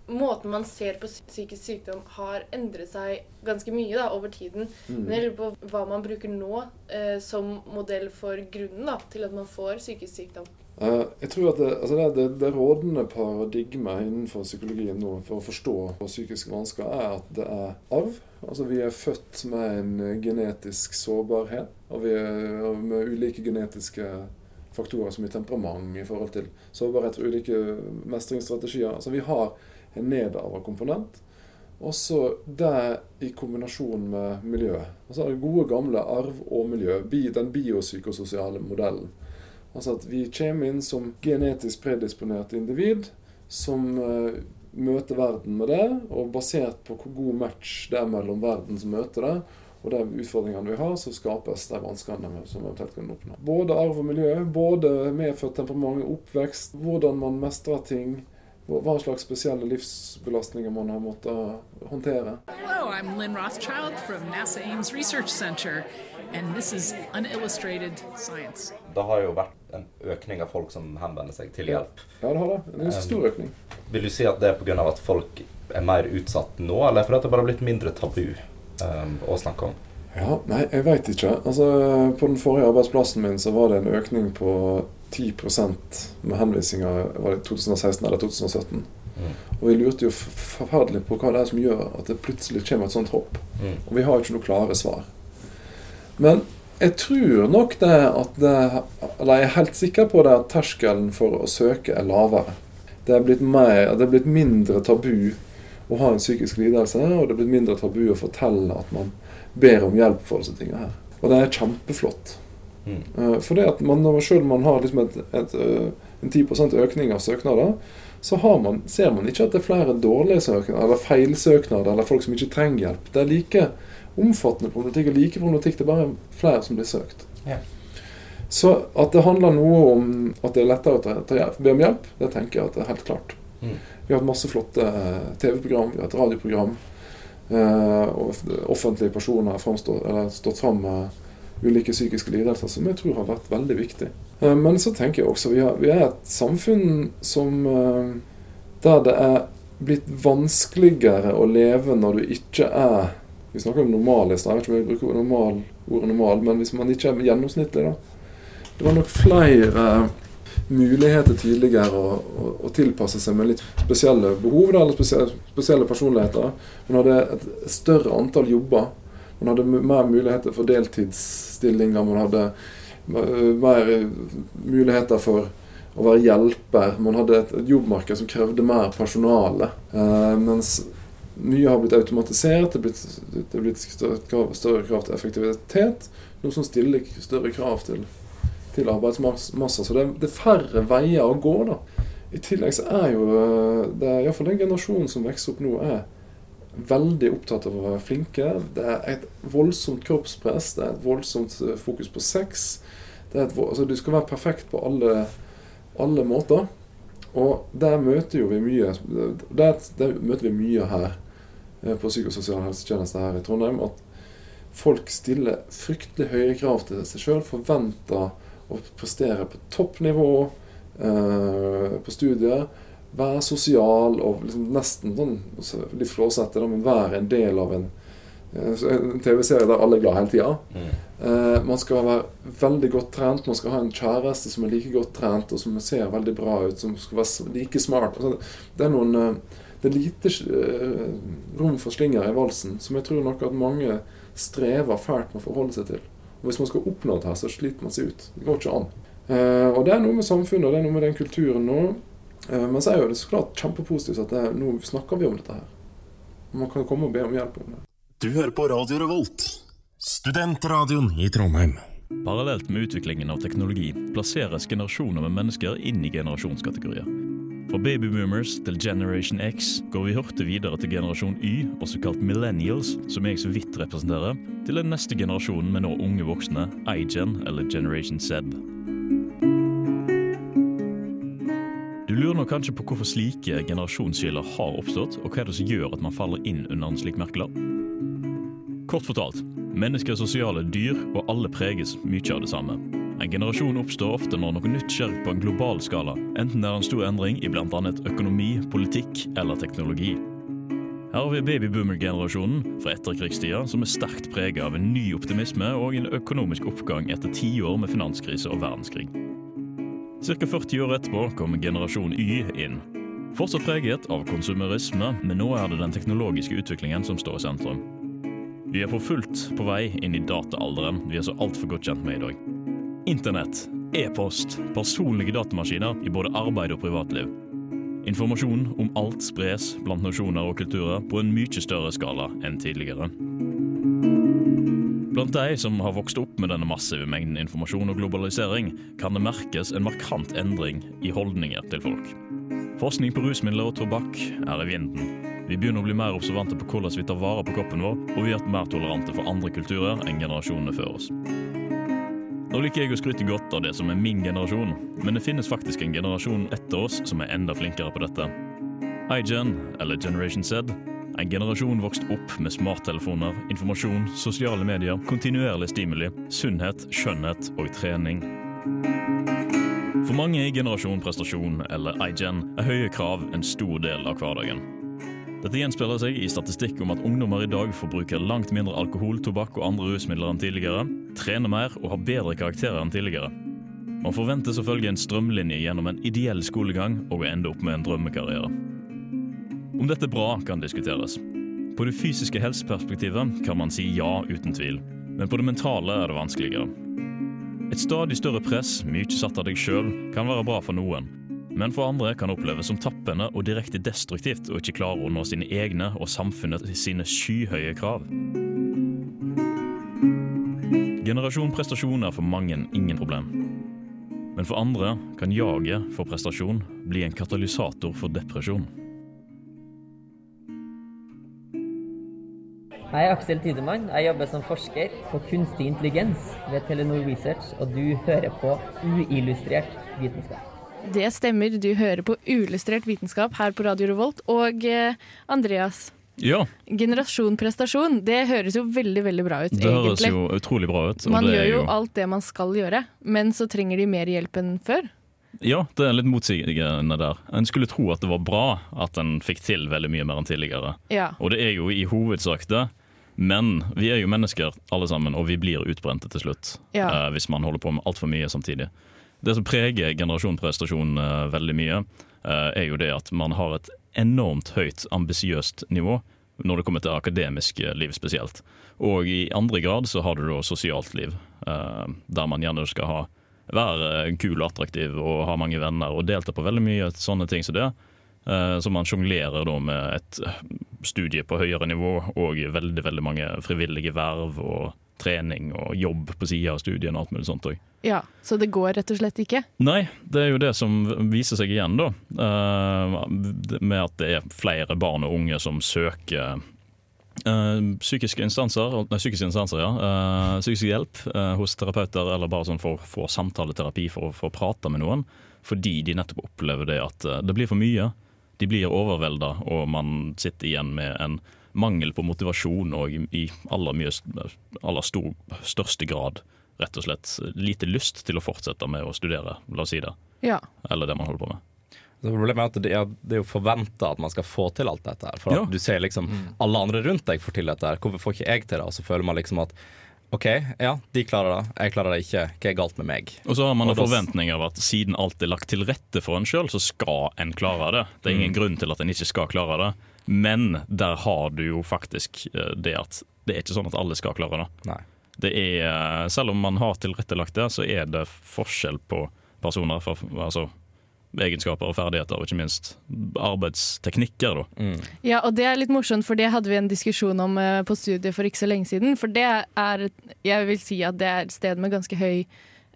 måten man ser på psykisk sykdom har endret seg ganske mye da, over tiden. Mm. Men jeg lurer på hva man bruker nå eh, som modell for grunnen da, til at man får psykisk sykdom. Eh, jeg tror at det, altså det, det, det rådende paradigmet innenfor psykologien nå for å forstå psykiske vansker, er at det er arv. Altså Vi er født med en genetisk sårbarhet, og vi er med ulike genetiske faktorer som i temperament i forhold til sårbarhet for ulike mestringsstrategier. Altså Vi har en nedarva komponent. Og så det i kombinasjon med miljøet. Altså gode, gamle arv og miljø. Den biopsykososiale modellen. Altså at vi kommer inn som genetisk predisponert individ som uh, møter verden med det, og basert på hvor god match det er mellom verden som møter det, og de utfordringene vi har, så skapes de vanskene som eventuelt kan oppnå. Både arv og miljø, både medfødt temperament, oppvekst, hvordan man mestrer ting, hva hva slags spesielle livsbelastninger man har måttet håndtere. Hello, I'm Lynn Rothschild from NASA Ames Research Center, and this is Unillustrated Science. Det har jo vært en økning av folk som henvender seg til hjelp. Ja, det har det. Det er en stor økning. Vil du si at det er pga. at folk er mer utsatt nå, eller fordi det bare har blitt mindre tabu um, å snakke om? Ja, nei, jeg veit ikke. Altså, På den forrige arbeidsplassen min så var det en økning på 10% med henvisninger var det 2016 eller 2017. Mm. Og vi lurte jo forferdelig på hva det er som gjør at det plutselig kommer et sånt hopp. Mm. Og vi har jo ikke noe klare svar. Men jeg tror nok det at det Eller jeg er helt sikker på det at terskelen for å søke er lavere. Det er blitt, mer, det er blitt mindre tabu å ha en psykisk lidelse, og det er blitt mindre tabu å fortelle at man ber om hjelp for disse tingene her. Og det er kjempeflott. Mm. Eh, For det at man, selv om man har liksom et, et, eh, en 10% økning av søknader, så har man, ser man ikke at det er flere dårlige søknader, eller feilsøknader, eller folk som ikke trenger hjelp. Det er like omfattende problematikk og like problematikk. Det er bare flere som blir søkt. Ja. Så at det handler noe om at det er lettere å ta, be om hjelp, det tenker jeg at det er helt klart. Mm. Vi har hatt masse flotte eh, TV-program, vi har hatt radioprogram. eh, og offentlige personer har eller stått fram med ulike psykiske lidelser, som jeg tror har vært veldig viktig. Eh, men så tenker jeg også vi, har, vi er et samfunn som eh, der det er blitt vanskeligere å leve når du ikke er Vi snakker om normal i stad, jeg vet ikke om jeg bruker normal, ordet normal, men hvis man ikke er gjennomsnittlig, da. Det var nok flere muligheter tidligere å, å, å tilpasse seg med litt spesielle behov da, eller spesielle, spesielle personligheter. Man hadde et større antall jobber. Man hadde mer muligheter for deltidsstillinger. Man hadde mer eh, muligheter for å være hjelper. Man hadde et, et jobbmarked som krevde mer personale. Eh, mens mye har blitt automatisert, det er blitt, det er blitt større, større krav til effektivitet. Noe som stiller større krav til til arbeidsmasser. Så det er, det er færre veier å gå, da. I tillegg så er jo eh, det iallfall den generasjonen som vokser opp nå, er veldig opptatt av å være flinke. Det er et voldsomt kroppspress, det er et voldsomt eh, fokus på sex. Et, altså, du skal være perfekt på alle, alle måter. Og der møter jo vi mye Der, der møter vi mye her på psykososial helsetjeneste her i Trondheim. At folk stiller fryktelig høye krav til seg sjøl, forventer å prestere på toppnivå eh, på studiet. Være sosial og liksom nesten sånn altså, litt flåsete, men være en del av en, eh, en TV-serie der alle er glad hele tida. Mm. Eh, man skal være veldig godt trent. Man skal ha en kjæreste som er like godt trent og som ser veldig bra ut, som skal være like smart. Altså, det er noen eh, Det er lite eh, rom for slinger i valsen, som jeg tror nok at mange strever fælt med å forholde seg til. Og Hvis man skal oppnå det her, så sliter man seg ut. Det går ikke an. Eh, og det er noe med samfunnet og det er noe med den kulturen nå. Eh, men så er jo det så klart kjempepositivt at det, er- nå snakker vi om dette her. Man kan komme og be om hjelp om det. Du hører på Radio Revolt, studentradioen i Trondheim. Parallelt med utviklingen av teknologi plasseres generasjoner med mennesker inn i generasjonskategorier. Fra babyboomers til Generation X går vi hurtig videre til generasjon Y, også kalt millennials, som jeg så vidt representerer, til den neste generasjonen med nå unge voksne, iGen eller Generation Z. Du lurer nok kanskje på hvorfor slike generasjonsskiller har oppstått, og hva er det som gjør at man faller inn under en slik merkelapp? Kort fortalt, mennesker er sosiale dyr, og alle preges mye av det samme. En generasjon oppstår ofte når noe nytt skjer på en global skala, enten det er en stor endring i bl.a. økonomi, politikk eller teknologi. Her har vi babyboomer-generasjonen fra etterkrigstida som er sterkt preget av en ny optimisme og en økonomisk oppgang etter tiår med finanskrise og verdenskrig. Ca. 40 år etterpå kommer generasjon Y inn. Fortsatt preget av konsumerisme, men nå er det den teknologiske utviklingen som står i sentrum. Vi er for fullt på vei inn i dataalderen vi er så altfor godt kjent med i dag. Internett, e-post, personlige datamaskiner i både arbeid og privatliv. Informasjon om alt spres blant nasjoner og kulturer på en mye større skala enn tidligere. Blant de som har vokst opp med denne massive mengden informasjon og globalisering, kan det merkes en markant endring i holdninger til folk. Forskning på rusmidler og tobakk er i vinden. Vi begynner å bli mer observante på hvordan vi tar vare på kroppen vår, og vi er mer tolerante for andre kulturer enn generasjonene før oss. Nå liker jeg å skryte godt av det som er min generasjon, men det finnes faktisk en generasjon etter oss som er enda flinkere på dette. iGen, eller Generation Z, en generasjon vokst opp med smarttelefoner, informasjon, sosiale medier, kontinuerlig stimuli, sunnhet, skjønnhet og trening. For mange i generasjon prestasjon, eller iGen, er høye krav en stor del av hverdagen. Dette gjenspeiler seg i statistikk om at ungdommer i dag forbruker langt mindre alkohol, tobakk og andre rusmidler enn tidligere, trener mer og har bedre karakterer enn tidligere. Man forventes å følge en strømlinje gjennom en ideell skolegang og å ende opp med en drømmekarriere. Om dette er bra, kan diskuteres. På det fysiske helseperspektivet kan man si ja, uten tvil, men på det mentale er det vanskeligere. Et stadig større press, mye satt av deg sjøl, kan være bra for noen, men for andre kan oppleves som tappende og direkte destruktivt å ikke klare å nå sine egne og samfunnet sine skyhøye krav. Generasjon prestasjon er for mange ingen problem. Men for andre kan jaget for prestasjon bli en katalysator for depresjon. Jeg er Aksel Tidemann. Jeg jobber som forsker på kunstig intelligens ved Telenor Research, og du hører på uillustrert vitenskap. Det stemmer, du hører på uillustrert vitenskap her på Radio Revolt. Og eh, Andreas, Ja, generasjon prestasjon, det høres jo veldig veldig bra ut, det høres egentlig. jo utrolig bra ut. Man gjør jo, jo alt det man skal gjøre, men så trenger de mer hjelp enn før. Ja, det er litt motsigende der. En skulle tro at det var bra at en fikk til veldig mye mer enn tidligere. Ja. Og det er jo i hovedsak det. Men vi er jo mennesker alle sammen, og vi blir utbrente til slutt. Ja. eh, hvis man holder på med altfor mye samtidig. Det som preger generasjon prestasjon eh, veldig mye, eh, er jo det at man har et enormt høyt ambisiøst nivå når det kommer til akademisk eh, liv spesielt. Og i andre grad så har du da sosialt liv, der man gjerne skal ha være kul og attraktiv og ha mange venner og delta på veldig mye sånne ting som det. Så man sjonglerer da med et studie på høyere nivå og veldig veldig mange frivillige verv og trening og jobb på sida av studiene og alt mulig sånt òg. ja, Så det går rett og slett ikke? Nei, det er jo det som viser seg igjen, da. eh, Med at det er flere barn og unge som søker eh, psykiske instanser, nei, psykiske instanser, ja. eh, psykisk hjelp hos terapeuter, eller bare sånn for å få samtaleterapi for å få prate med noen. Fordi de nettopp opplever det at det blir for mye. De blir overvelda, og man sitter igjen med en mangel på motivasjon og i- aller, mye, aller stor, største grad rett og slett lite lyst til å fortsette med å studere, la oss si det. Ja. Eller det man holder på med. Så problemet er at det er, det er jo forventa at man skal få til alt dette. her For at Ja. du ser liksom alle andre rundt deg får til dette. her Hvorfor får ikke jeg til det? Og så føler man liksom at OK, ja, de klarer det, jeg klarer det ikke. Hva er galt med meg? Og så har man en forventning av at siden alt er lagt til rette for en sjøl, så skal en klare det. Det er ingen grunn til at en ikke skal klare det. Men der har du jo faktisk eh, det at det er ikke sånn at alle skal klare det. Nei. Det er, eh, selv om man har tilrettelagt det, så er det forskjell på personer. For, altså egenskaper og ferdigheter, og ikke minst arbeidsteknikker. Da. Ja, og det er litt morsomt, for det hadde vi en diskusjon om eh, på studiet for ikke så lenge siden. For det er, jeg vil si at det er et sted med ganske høy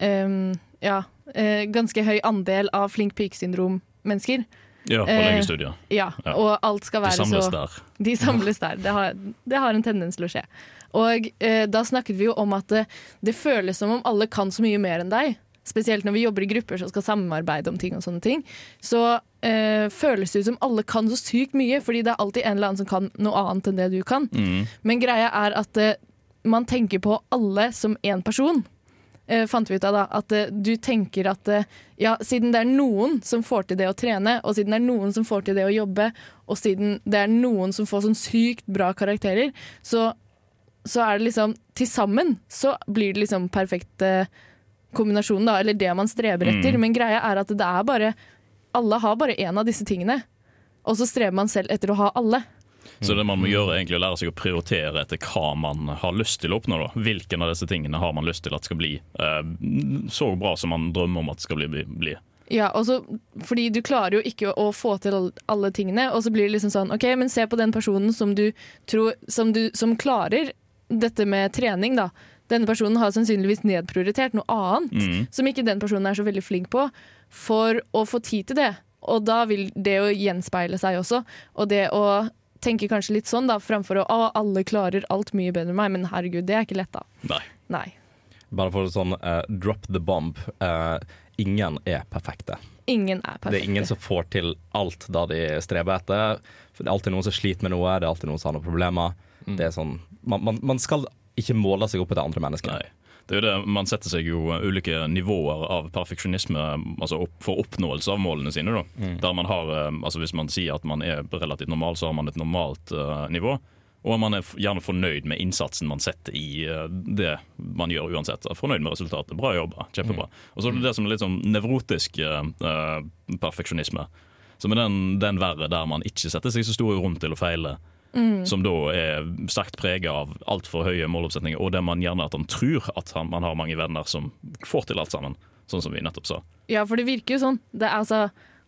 um, Ja, uh, ganske høy andel av flink pike-syndrom-mennesker. Ja, på Eh. Ja, Ja. og alt skal være De samles så der. De samles der. Det har, det har en tendens til å skje. Og eh, da snakket vi jo om at det, det føles som om alle kan så mye mer enn deg. Spesielt når vi jobber i grupper som skal samarbeide om ting og sånne ting. Så eh, føles det ut som alle kan så sykt mye, fordi det er alltid en eller annen som kan noe annet enn det du kan. Mm. Men greia er at eh, man tenker på alle som én person. Eh, fant vi ut av da, at eh, du tenker at eh, ja, siden det er noen som får til det å trene, og siden det er noen som får til det å jobbe, og siden det er noen som får sånn sykt bra karakterer, så, så er det liksom Til sammen så blir det liksom perfekt kombinasjon, da, eller det man streber etter. Mm. Men greia er at det er bare Alle har bare én av disse tingene, og så streber man selv etter å ha alle. Så det man må gjøre er egentlig å lære seg å prioritere etter hva man har lyst til å oppnå. Da. Hvilken av disse tingene har man lyst til at skal bli eh, så bra som man drømmer om at det skal bli. bli, bli. Ja, også, fordi du klarer jo ikke å få til alle tingene, og så blir det liksom sånn OK, men se på den personen som du tror Som, du, som klarer dette med trening, da. Denne personen har sannsynligvis nedprioritert noe annet Mm. som ikke den personen er så veldig flink på, for å få tid til det. Og da vil det jo gjenspeile seg også. Og det å tenke kanskje litt sånn, da, framfor å å, alle klarer alt mye bedre enn meg, men herregud, det er ikke lett, da. Nei. Nei. Bare for sånn uh, drop the bomb. Uh, ingen er perfekte. Ingen er perfekte. Det er ingen som får til alt da de streber etter. For det er alltid noen som sliter med noe, det er alltid noen som har noen problemer. Det er sånn, man, man, man skal ikke måle seg opp etter andre mennesker. Nei. Det er jo det, Man setter seg jo ulike nivåer av perfeksjonisme altså opp, for oppnåelse av målene sine. Da. Mm. Der man har, eh, altså Hvis man sier at man er relativt normal, så har man et normalt uh, nivå. Og man er gjerne fornøyd med innsatsen man setter i eh, det man gjør uansett. Fornøyd med resultatet. Bra jobba. Kjempebra. Og så er det det som er litt sånn nevrotisk eh, perfeksjonisme. Som er den, den verre der man ikke setter seg så store rom til å feile. Mm. Som da er sterkt prega av altfor høye måloppsetninger, og det man gjerne at han tror at han, man har mange venner som får til alt sammen. Sånn som vi nettopp sa. Ja, for det virker jo sånn. Det er altså,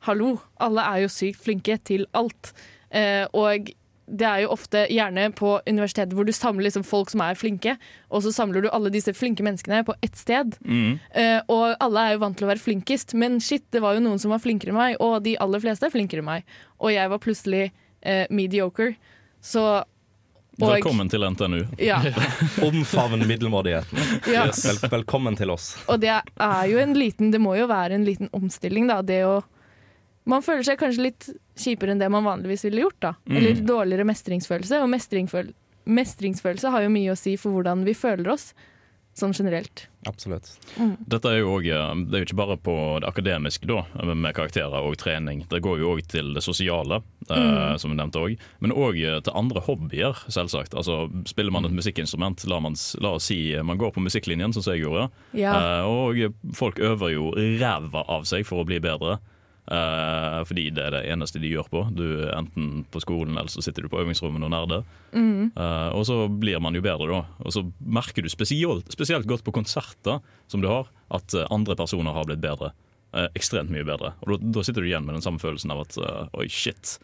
hallo, alle er jo sykt flinke til alt. Eh, og det er jo ofte gjerne på universitetet hvor du samler liksom folk som er flinke, og så samler du alle disse flinke menneskene på ett sted. Eh, og alle er jo vant til å være flinkest, men shit, det var jo noen som var flinkere enn meg, og de aller fleste er flinkere enn meg. Og jeg var plutselig eh, mediocre. Så og- Velkommen til NTNU. Ja. Omfavn middelmådigheten. Ja. Vel, velkommen til oss. Og det er jo en liten Det må jo være en liten omstilling, da. Det å Man føler seg kanskje litt kjipere enn det man vanligvis ville gjort, da. Mm. Eller dårligere mestringsfølelse. Og mestringsfølelse har jo mye å si for hvordan vi føler oss, sånn generelt. Absolutt. Dette er jo også, eh, det er jo ikke bare på det akademiske da, med karakterer og trening. Det går jo òg til det sosiale, eh, Mm. som vi nevnte òg. Men òg til andre hobbyer, selvsagt. Altså, spiller man et musikkinstrument, la, man, la oss si man går på musikklinjen, som jeg gjorde. Ja. Eh, og folk øver jo ræva av seg for å bli bedre. Eh, fordi det er det eneste de gjør på. Du er enten på skolen eller så sitter du på øvingsrommet og nerder. Mm. Uh, og så blir man jo bedre da. Og så merker du spesielt, spesielt godt på konserter som du har, at eh, andre personer har blitt bedre. Uh, ekstremt mye bedre. Og da, sitter du igjen med den samme følelsen av at oi, shit.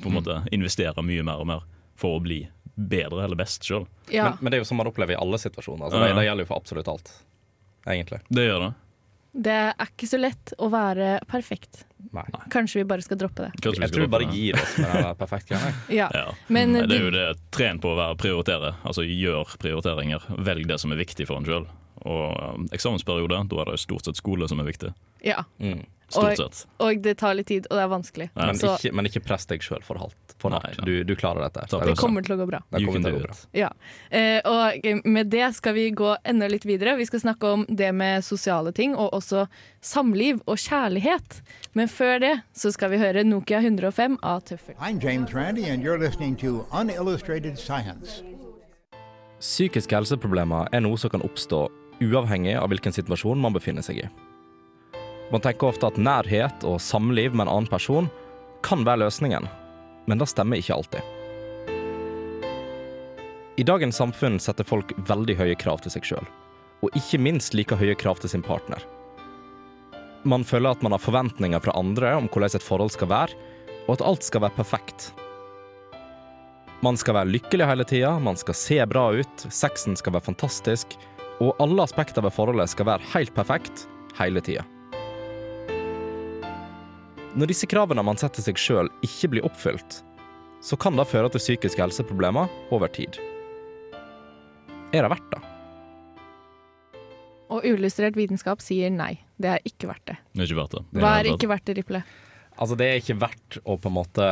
På en måte investerer mye mer og mer for å bli bedre eller best sjøl. Ja. Men, men det er jo sånn man opplever i alle situasjoner. Altså, det, det gjelder jo for absolutt alt, egentlig. Det gjør det. Det er ikke så lett å være perfekt. Nei. Kanskje vi bare skal droppe det. Kanskje Jeg tror vi bare det. gir oss med den perfekte greia. Ja. Ja. Men det er jo det tren på å være prioritere. Altså gjør prioriteringer. Velg det som er viktig for en sjøl. Og um, eksamensperiode, da er det stort sett skole som er viktig. Ja. Stort Og, sett. og det tar litt tid, og det er vanskelig. Men, Så ikke, men ikke press deg sjøl for hardt. For hardt. Du, du klarer dette. det kommer til å gå bra. Det kommer til å gå bra. Ja. Eh, og med det skal vi gå enda litt videre. Vi skal snakke om det med sosiale ting, og også samliv og kjærlighet. Men før det så skal vi høre Nokia 105 av Tøffel. I'm James Randy, and you're listening to Unillustrated Science. Psykiske helseproblemer er noe som kan oppstå uavhengig av hvilken situasjon man befinner seg i. Man tenker ofte at nærhet og samliv med en annen person kan være løsningen, men det stemmer ikke alltid. I dagens samfunn setter folk veldig høye krav til seg sjøl, og ikke minst like høye krav til sin partner. Man føler at man har forventninger fra andre om hvordan et forhold skal være, og at alt skal være perfekt. Man skal være lykkelig hele tida, man skal se bra ut, sexen skal være fantastisk, og alle aspekter ved forholdet skal være helt perfekt hele tida. Når disse kravene man setter seg sjøl, ikke blir oppfylt, så kan det føre til psykiske helseproblemer over tid. Er det verdt det? Og uillustrert vitenskap sier nei. Det er ikke verdt det. Det er ikke verdt det. Hva er ikke verdt det, Riple? Altså, det er ikke verdt å på en måte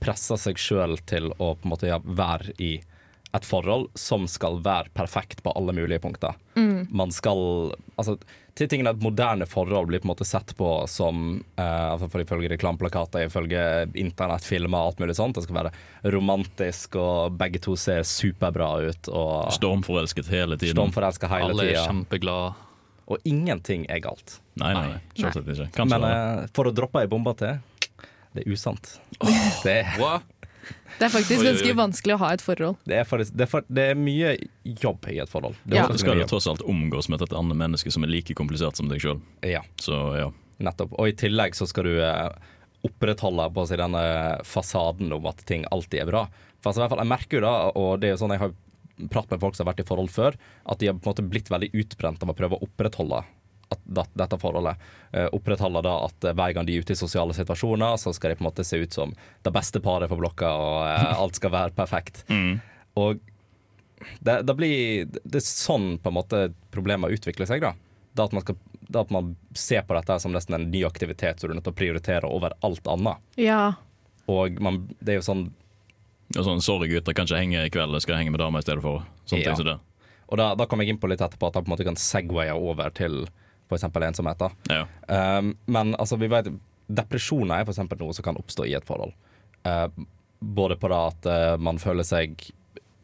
presse seg sjøl til å på en måte ja, være i et forhold som skal være perfekt på alle mulige punkter. Mm. Man skal Altså, til tingene et moderne forhold blir på en måte sett på som uh, altså for Ifølge reklameplakater, ifølge internettfilmer og alt mulig sånt. Det skal være romantisk, og begge to ser superbra ut. Og Stormforelsket hele tiden. Stormforelsket hele Alle er kjempeglade. Og ingenting er galt. Nei, nei, nei. selvsagt ikke. Kanskje Men det. eh, for å droppe ei bombe til det er usant. Det, Det er faktisk ganske vanskelig å ha et forhold. det, er faktisk, det, er for, det er mye jobb i et forhold. Det Ja. Du skal jo tross alt omgås med et annet menneske som er like komplisert som deg sjøl. Ja. Så ja. Nettopp. Og i tillegg så skal du eh, opprettholde på å si, denne fasaden om at ting alltid er bra. For altså, i hvert fall, jeg merker jo da, og det er jo sånn jeg har pratet med folk som har vært i forhold før, at de har på en måte blitt veldig utbrent av å prøve å opprettholde at, dette forholdet. opprettholder opprettholde da at eh, hver gang de er ute i sosiale situasjoner, så skal de på en måte se ut som det beste paret på blokka, og eh, alt skal være perfekt. Og det, det blir Det er sånn på en måte problemet utvikler seg, da. Det at man, skal, det at man ser på dette som nesten en ny aktivitet som du er nødt til å prioritere over alt annet. Ja. Og man, det er jo sånn Ja, sånn, Sorry, gutter, kan ikke henge i kveld, jeg skal henge med dama i stedet for. Sånne Ja. ting som det. Og da, da kom jeg inn på litt etterpå at jeg på en måte kan segwaye over til f.eks. ensomhet. da. Um, men altså, vi vet depresjoner er f.eks. noe som kan oppstå i et forhold. Uh, både på det at uh, man føler seg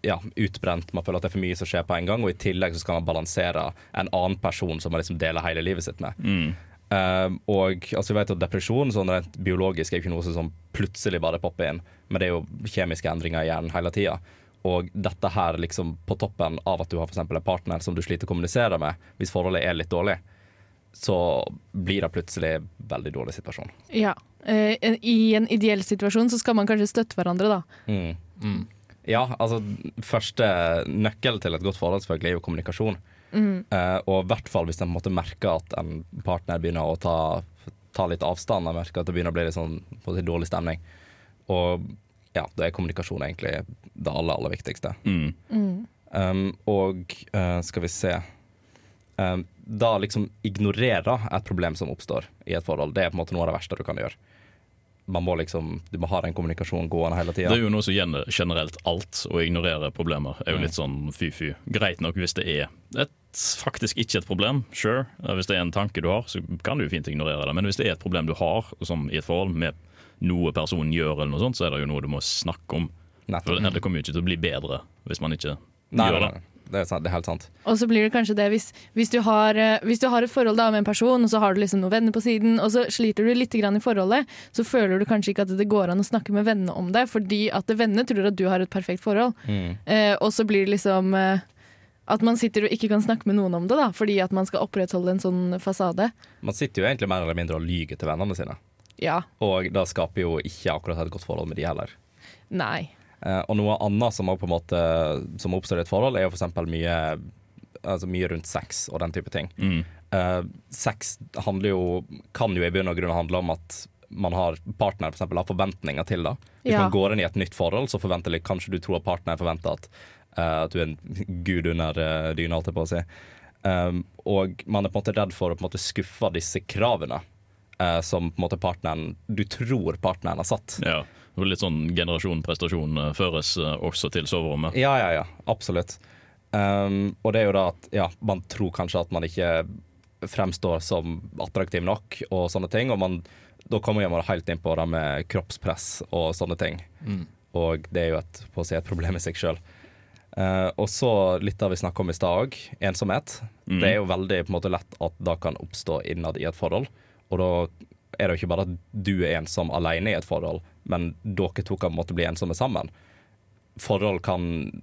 ja, utbrent, man føler at det er for mye som skjer på en gang, og i tillegg så skal man balansere en annen person som man liksom deler hele livet sitt med. Mm. Uh, og altså, vi vet at depresjon sånn rent biologisk er ikke noe som plutselig bare popper inn, men det er jo kjemiske endringer i hjernen hele tida. Og dette her liksom på toppen av at du har for en partner som du sliter å kommunisere med, hvis forholdet er litt dårlig, så blir det plutselig en veldig dårlig situasjon. Ja. Eh, I en ideell situasjon så skal man kanskje støtte hverandre, da. Mm. Ja, altså første nøkkel til et godt forhold selvfølgelig er jo kommunikasjon. Mm. Eh, og i hvert fall hvis en måte merker at en partner begynner å ta, ta litt avstand, og merker at det begynner å bli litt sånn dårlig stemning. Og ja, da er kommunikasjon egentlig det aller, aller viktigste. Mm. Um, og eh, skal vi se Da liksom ignorere et problem som oppstår i et forhold, det er på en måte noe av det verste du kan gjøre. Man må liksom, Du må ha den kommunikasjonen gående hele tida. Det er jo noe som generelt alt. Å ignorere problemer er jo litt sånn fy-fy. Greit nok hvis det er et, faktisk ikke et problem. Sure. Hvis det er en tanke du har, så kan du jo fint ignorere det. Men hvis det er et problem du har som i et forhold med noe personen gjør, eller noe sånt, så er det jo noe du må snakke om. For det, kommer jo ikke til å bli bedre hvis man ikke Nei, gjør det. nei. Sant, det er helt sant. Og så blir det kanskje det hvis, hvis, du har, eh, hvis du har et forhold da med en person, og så har du liksom noen venner på siden, og så sliter du litt grann i forholdet, så føler du kanskje ikke at det går an å snakke med vennene om det, fordi at vennene tror at du har et perfekt forhold. Mm. Eh, og så blir det liksom eh, at man sitter og ikke kan snakke med noen om det, da, fordi at man skal opprettholde en sånn fasade. Man sitter jo egentlig mer eller mindre og lyver til vennene sine. Ja. Og det skaper jo ikke akkurat et godt forhold med de heller. Nei. Eh, og noe annet som, på en måte, som oppstår i et forhold, er jo f.eks. mye altså mye rundt sex og den type ting. Eh, sex handler jo, kan jo i bunn og grunn handle om at man har partner for eksempel, har forventninger til det. Hvis Ja. man går inn i et nytt forhold, så forventer du kanskje du tror at partneren forventer at, uh, at du er en gud under uh, dyna, holdt jeg på å si. Um, og man er på en måte redd for å på en måte skuffe disse kravene uh, som på en måte partneren du tror partneren har satt. Ja, og Litt sånn generasjon prestasjon eh, føres eh, også til soverommet. Ja, ja, ja. Absolutt. Um, og det er jo da at ja, man tror kanskje at man ikke fremstår som attraktiv nok og sånne ting. Og man, da kommer man helt inn på det med kroppspress og sånne ting. Mm. Og det er jo et, på å si, et problem i seg sjøl. og så litt av vi snakka om i stad òg, ensomhet. Mm. Det er jo veldig på en måte lett at det kan oppstå innad i et forhold. Og da er det jo ikke bare at du er ensom alene i et forhold, men dere to kan måte bli ensomme sammen. Forhold kan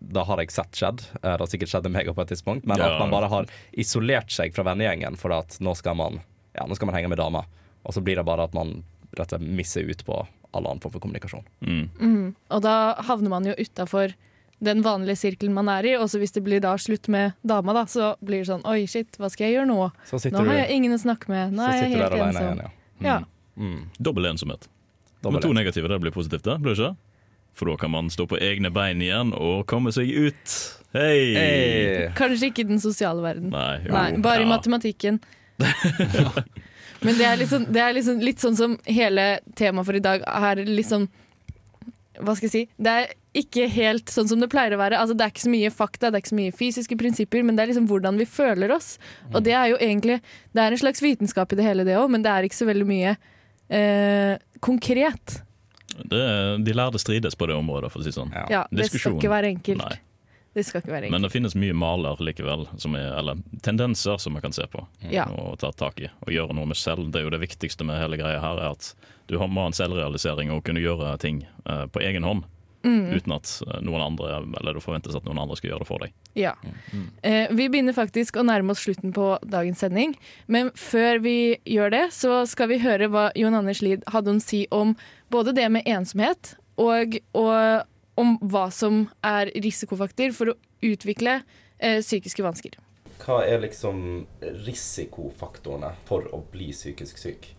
Det har jeg sett skjedd. Eh, Det har sikkert skjedd meg på et tidspunkt. Men Ja. at man bare har isolert seg fra vennegjengen for at nå skal man Ja, nå skal man henge med damer. Og så blir det bare at man rett og slett misser ut på all annen form for kommunikasjon. Mm. Og da havner man jo utafor den vanlige sirkelen man er i. Og så hvis det blir da slutt med dama, da, så blir det sånn Oi, shit, hva skal jeg gjøre nå? Så Nå har jeg ingen å snakke med. Nå er jeg helt ensom. igjen, ja. Mm. Dobbel ensomhet. Dobbel Med to negative, det blir positivt, det? Blir det ikke? For da kan man stå på egne bein igjen og komme seg ut. Hei! Kanskje ikke i den sosiale verden. Nei, jo. Nei, bare i matematikken. Men det er, liksom, det er liksom litt sånn som hele temaet for i dag er liksom hva skal jeg si Det er ikke helt sånn som det pleier å være. Altså, det er ikke så mye fakta, det er ikke så mye fysiske prinsipper, men det er liksom hvordan vi føler oss. Og det er jo egentlig Det er en slags vitenskap i det hele, det òg, men det er ikke så veldig mye eh, konkret. Det, de lærde strides på det området, for å si sånn. Ja, det skal ikke være enkelt. Nei. Det skal ikke være Men det finnes mye maler likevel, som er, eller tendenser som man kan se på Ja. og ta tak i. Og gjøre noe med selv. Det er jo det viktigste med hele greia her, er at du har- en selvrealisering og kunne gjøre ting eh, på egen hånd. Mm. Uten at eh, noen andre, eller det forventes at noen andre skal gjøre det for deg. Ja. Eh, vi begynner faktisk å nærme oss slutten på dagens sending. Men før vi gjør det, så skal vi høre hva Jon Anders Lid hadde å si om både det med ensomhet og, og om hva som er risikofaktor for å utvikle eh, psykiske vansker. Hva er liksom risikofaktorene for å bli psykisk syk?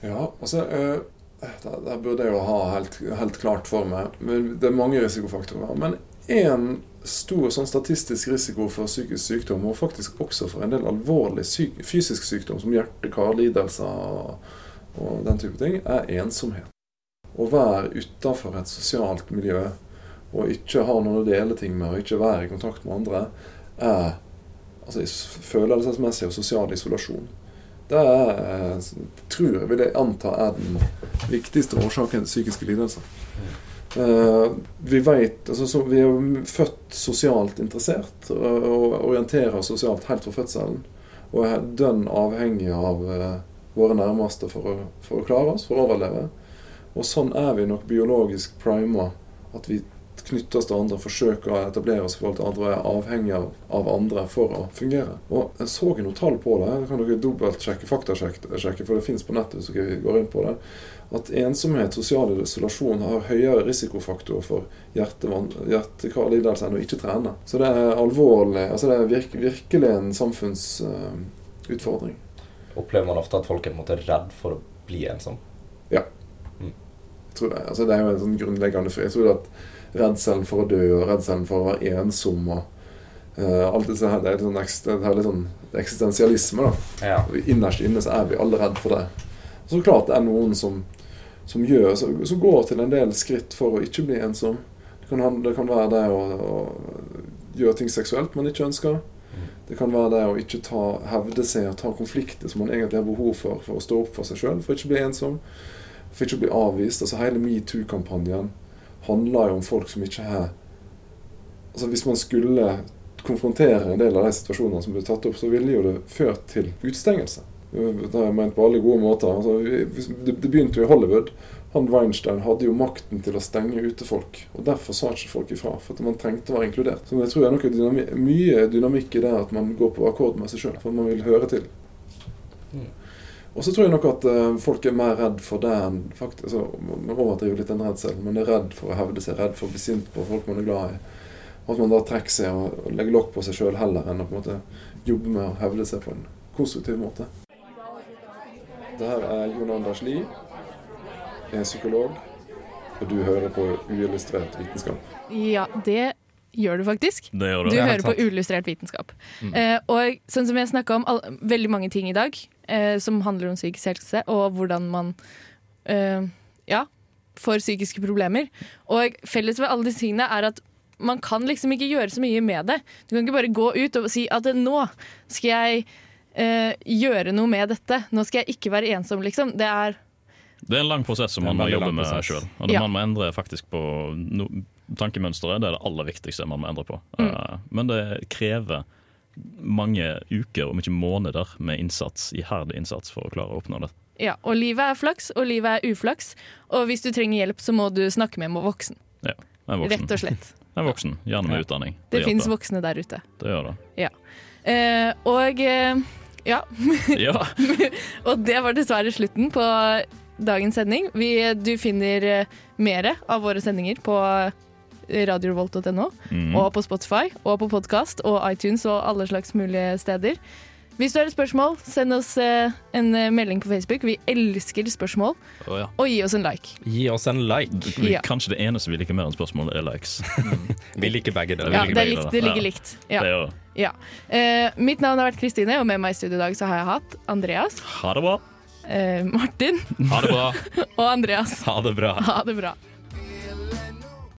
Ja, altså eh, der, der burde jeg jo ha helt, helt klart for meg. Men Det er mange risikofaktorer. Men én stor sånn statistisk risiko for psykisk sykdom, og faktisk også for en del alvorlig syk, fysisk sykdom, som hjerte-karlidelser og, og den type ting, er ensomhet. Å være utafor et sosialt miljø og ikke ha noen å dele ting med, og ikke være i kontakt med andre, er altså, følelsesmessig og sosial isolasjon. Det er, eh, tror jeg, vil jeg anta er den viktigste årsaken til psykiske lidelser. Eh, vi vet, altså, så, vi er født sosialt interessert og orienterer oss sosialt helt fra fødselen. Og er dønn avhengig av eh, våre nærmeste for å, for å klare oss, for å overleve. Og sånn er vi nok biologisk prima. At vi knytter oss til andre, forsøker å etablere oss i forhold til andre er avhengig av, andre for å fungere. Og jeg så noen tall på det. Det kan dere dobbeltsjekke, faktasjekke, for det fins på nettet. så vi går inn på det, At ensomhet, sosial isolasjon, har høyere risikofaktor for hjerte-karlidelse enn å ikke trene. Så det er alvorlig. altså Det er virk, virkelig en samfunnsutfordring. Opplever man ofte at folk er på en måte redd for å bli ensom? Ja. Jeg tror det. Altså, det er jo en sånn grunnleggende Jeg tror at redselen for å dø og redselen for å være ensom og uh, alt dette her, det er litt sånn, det er litt sånn eksistensialisme. da. Ja. Innerst inne så er vi alle redd for det. Så klart det er noen som, som gjør som, som går til en del skritt for å ikke bli ensom. Det kan, det kan være det å, å gjøre ting seksuelt man ikke ønsker. Det kan være det å ikke ta, hevde seg og ta konflikter som man egentlig har behov for for å stå opp for seg sjøl, for ikke å bli ensom. For ikke å bli avvist. altså Hele metoo-kampanjen handler jo om folk som ikke har Altså Hvis man skulle konfrontere en del av de situasjonene som ble tatt opp, så ville jo det ført til utestengelse. Det har jeg ment på alle gode måter. Altså, det, begynte jo i Hollywood. Han Weinstein hadde jo makten til å stenge ute folk. Og derfor sa ikke folk ifra. For at man trengte å være inkludert. Så jeg tror det er noe dynamikk, mye dynamikk i det at man går på akkord med seg sjøl. For at man vil høre til. Og så tror jeg nok at uh, folk er mer redd for det enn faktisk, altså, Man overdriver litt den redselen, men er redd for å hevde seg, redd for å bli sint på folk man er glad i. Og at man da trekker seg og, og legger lokk på seg sjøl heller enn å på en måte jobbe med å hevde seg på en konstruktiv måte. Det her er Jon Anders Lie. Jeg er psykolog, og du hører på Uillustrert vitenskap. Ja, det gjør du faktisk. Det gjør du. Du Det er hører på. Uillustrert vitenskap. Mm. Uh, og sånn som jeg snakka om all, veldig mange ting i dag eh, som handler om psykisk helse, og hvordan man eh, ja, får psykiske problemer. Og felles ved alle disse tingene er at man kan liksom ikke gjøre så mye med det. Du kan ikke bare gå ut og si at nå skal jeg eh, gjøre noe med dette. Nå skal jeg ikke være ensom, liksom. Det er Det er en lang prosess som man må jobbe med sjøl. Og det Ja. man må endre faktisk på no, tankemønsteret. Det er det aller viktigste man må endre på. Mm. Uh, men det krever mange uker, om ikke måneder, med innsats, iherdig innsats for å klare å oppnå det. Ja, og livet er flaks, og livet er uflaks. Og hvis du trenger hjelp, så må du snakke med en voksen. Ja, en voksen. Rett og slett. En voksen, Gjerne med utdanning. Det det fins voksne der ute. Det gjør det. Ja. Eh, og eh, ja. Ja. og det var dessverre slutten på dagens sending. Vi, du finner eh, mer av våre sendinger på radiorevolt.no, mm. og på Spotify, og på podkast og iTunes og alle slags mulige steder. Hvis du har et spørsmål, send oss eh, en eh, melding på Facebook. Vi elsker spørsmål. Oh, ja. Og gi oss en like. Gi oss en like. Vi- Ja. Kanskje det eneste vi liker mer enn spørsmål, er likes. Vi liker begge deler. Ja, det, er likt, det ligger Ja. likt. Ja. Det gjør. Ja. Eh, mitt navn har vært Kristine, og med meg i studio i dag så har jeg hatt Andreas, Ha det bra. Uh, Martin Ha det bra. og Andreas. Ha det bra. Ha det bra.